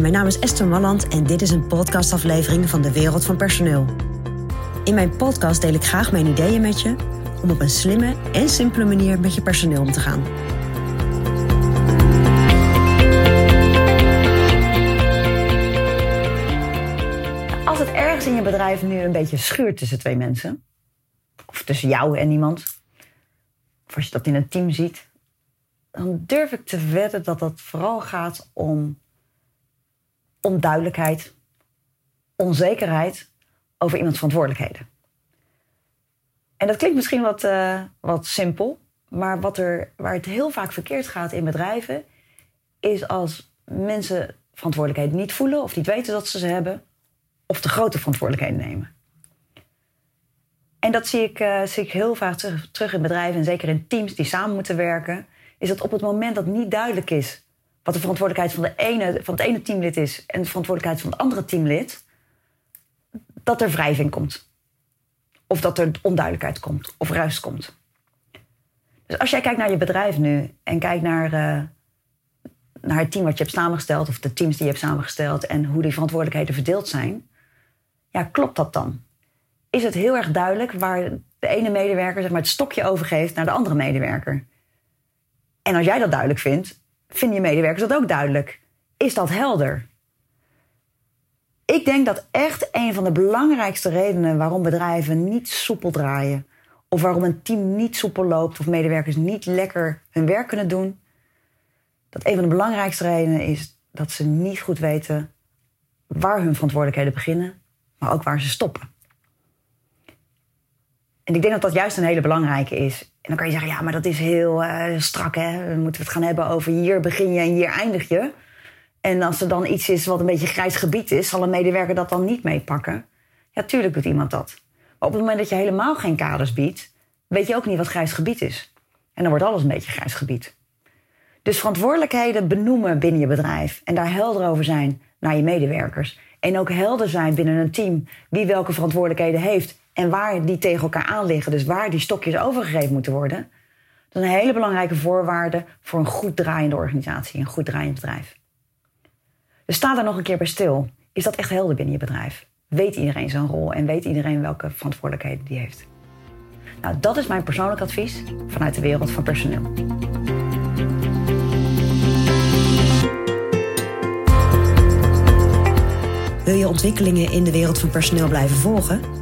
Mijn naam is Esther Malland en dit is een podcastaflevering van de Wereld van Personeel. In mijn podcast deel ik graag mijn ideeën met je om op een slimme en simpele manier met je personeel om te gaan. Als het ergens in je bedrijf nu een beetje schuurt tussen twee mensen, of tussen jou en iemand, of als je dat in een team ziet, dan durf ik te wedden dat het vooral gaat om onduidelijkheid, onzekerheid over iemands verantwoordelijkheden. En dat klinkt misschien wat, uh, wat simpel, maar wat er, waar het heel vaak verkeerd gaat in bedrijven, is als mensen verantwoordelijkheid niet voelen of niet weten dat ze ze hebben, of te grote verantwoordelijkheden nemen. En dat zie ik, uh, zie ik heel vaak terug in bedrijven, en zeker in teams die samen moeten werken, is dat op het moment dat niet duidelijk is wat de verantwoordelijkheid van, de ene, van het ene teamlid is en de verantwoordelijkheid van het andere teamlid, dat er wrijving komt. Of dat er onduidelijkheid komt of ruis komt. Dus als jij kijkt naar je bedrijf nu en kijkt naar, uh, naar het team wat je hebt samengesteld, of de teams die je hebt samengesteld en hoe die verantwoordelijkheden verdeeld zijn, ja, klopt dat dan? Is het heel erg duidelijk waar de ene medewerker zeg maar, het stokje overgeeft naar de andere medewerker? En als jij dat duidelijk vindt, vinden je medewerkers dat ook duidelijk? Is dat helder? Ik denk dat echt een van de belangrijkste redenen waarom bedrijven niet soepel draaien, of waarom een team niet soepel loopt, of medewerkers niet lekker hun werk kunnen doen, dat een van de belangrijkste redenen is dat ze niet goed weten waar hun verantwoordelijkheden beginnen, maar ook waar ze stoppen. Ik denk dat dat juist een hele belangrijke is. En dan kan je zeggen, ja, maar dat is heel uh, strak, hè. Dan moeten we het gaan hebben over hier begin je en hier eindig je. En als er dan iets is wat een beetje grijs gebied is, zal een medewerker dat dan niet meepakken. Ja, tuurlijk doet iemand dat. Maar op het moment dat je helemaal geen kaders biedt, weet je ook niet wat grijs gebied is. En dan wordt alles een beetje grijs gebied. Dus verantwoordelijkheden benoemen binnen je bedrijf en daar helder over zijn naar je medewerkers. En ook helder zijn binnen een team wie welke verantwoordelijkheden heeft en waar die tegen elkaar aan liggen. Dus waar die stokjes overgegeven moeten worden. Dat is een hele belangrijke voorwaarde voor een goed draaiende organisatie, een goed draaiend bedrijf. Dus sta daar nog een keer bij stil. Is dat echt helder binnen je bedrijf? Weet iedereen zijn rol en weet iedereen welke verantwoordelijkheden die heeft? Nou, dat is mijn persoonlijk advies vanuit de wereld van personeel. Wil je ontwikkelingen in de wereld van personeel blijven volgen?